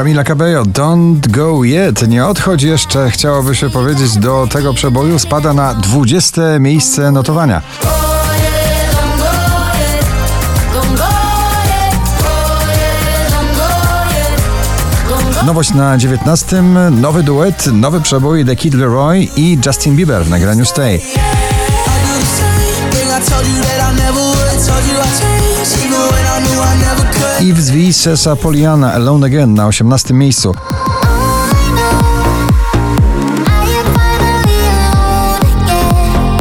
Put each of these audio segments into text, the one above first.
Camila Cabello, Don't Go Yet. Nie odchodź jeszcze, chciałoby się powiedzieć, do tego przeboju. Spada na 20 miejsce notowania. Nowość na 19. Nowy duet, nowy przebój The Kid Leroy i Justin Bieber w nagraniu Stay. Yves V. Sesa Poliana Alone Again na 18 miejscu.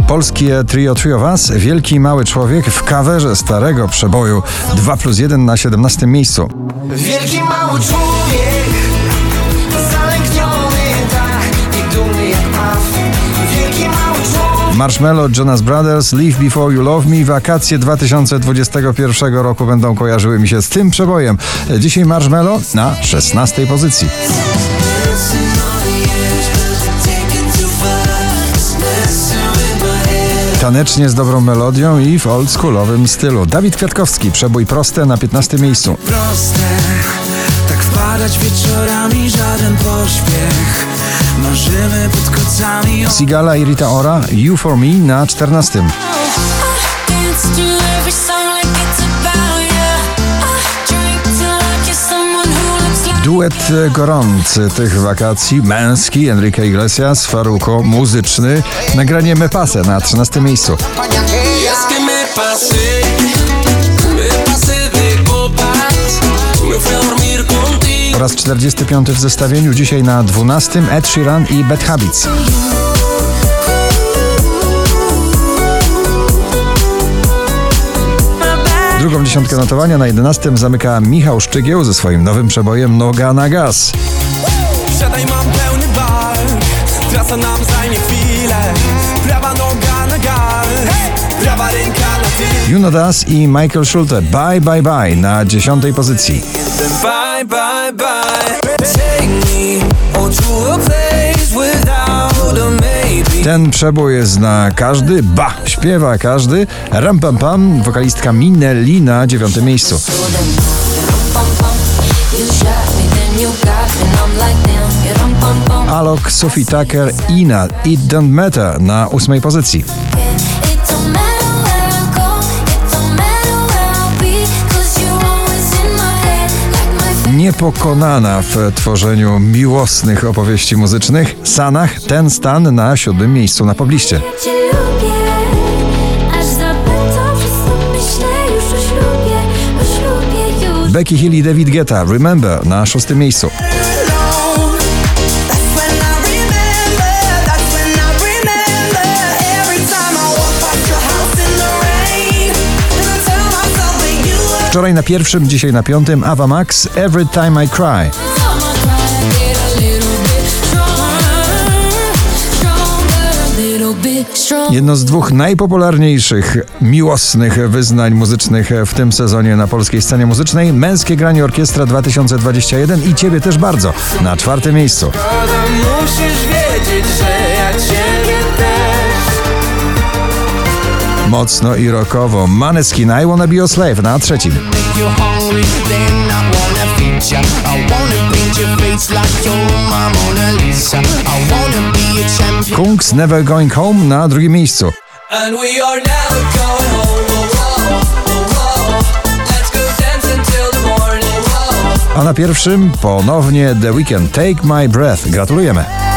Polskie trio of Us, Wielki i Mały Człowiek w kawerze starego przeboju 2 plus 1 na 17 miejscu. Wielki mały człowiek Marshmello, Jonas Brothers, Live Before You Love Me, wakacje 2021 roku będą kojarzyły mi się z tym przebojem. Dzisiaj Marshmello na 16 pozycji. Tanecznie z dobrą melodią i w oldschoolowym stylu. Dawid Kwiatkowski, przebój proste na 15 miejscu. Proste, wpadać wieczorami, żaden pośpiech. Marzymy pod kocami o Sigala i Rita Ora, You For Me na 14. Dance to every song like it's about you. I drink till I kiss someone who looks like Duet gorący tych wakacji, męski, Enrique Iglesias, Faruko, muzyczny, nagranie Me Pase na 13 miejscu. Po raz 45 w zestawieniu, dzisiaj na 12 Ed Sheeran i Bad Habits. Drugą dziesiątkę notowania na 11 zamyka Michał Szczygieł ze swoim nowym przebojem Noga na gaz. Siadaj, mam pełny bar Trasa nam zajmie chwilę Prawa noga na gal Prawa ręka na Juno Das i Michael Schulte Bye Bye Bye na 10 pozycji. Bye, bye, bye maybe Ten przebój zna każdy, ba, śpiewa każdy. Ram pam pam, wokalistka Minelli na 9 miejscu. then. Alok, Sophie Tucker, Ina, It Don't Matter na 8 pozycji. Niepokonana w tworzeniu miłosnych opowieści muzycznych, Sanach, ten stan na siódmym miejscu na pobliście. Becky Hill i David Guetta, Remember na szóstym miejscu. Wczoraj na pierwszym, dzisiaj na piątym, Ava Max, Every Time I Cry. Jedno z dwóch najpopularniejszych miłosnych wyznań muzycznych w tym sezonie na polskiej scenie muzycznej. Męskie granie orkiestra 2021 i ciebie też bardzo na czwartym miejscu. Musisz wiedzieć, że Mocno i rockowo. Maneskin I Wanna Be Your Slave na trzecim. A. Kungs Never Going Home na drugim miejscu. A na pierwszym ponownie The Weeknd Take My Breath. Gratulujemy.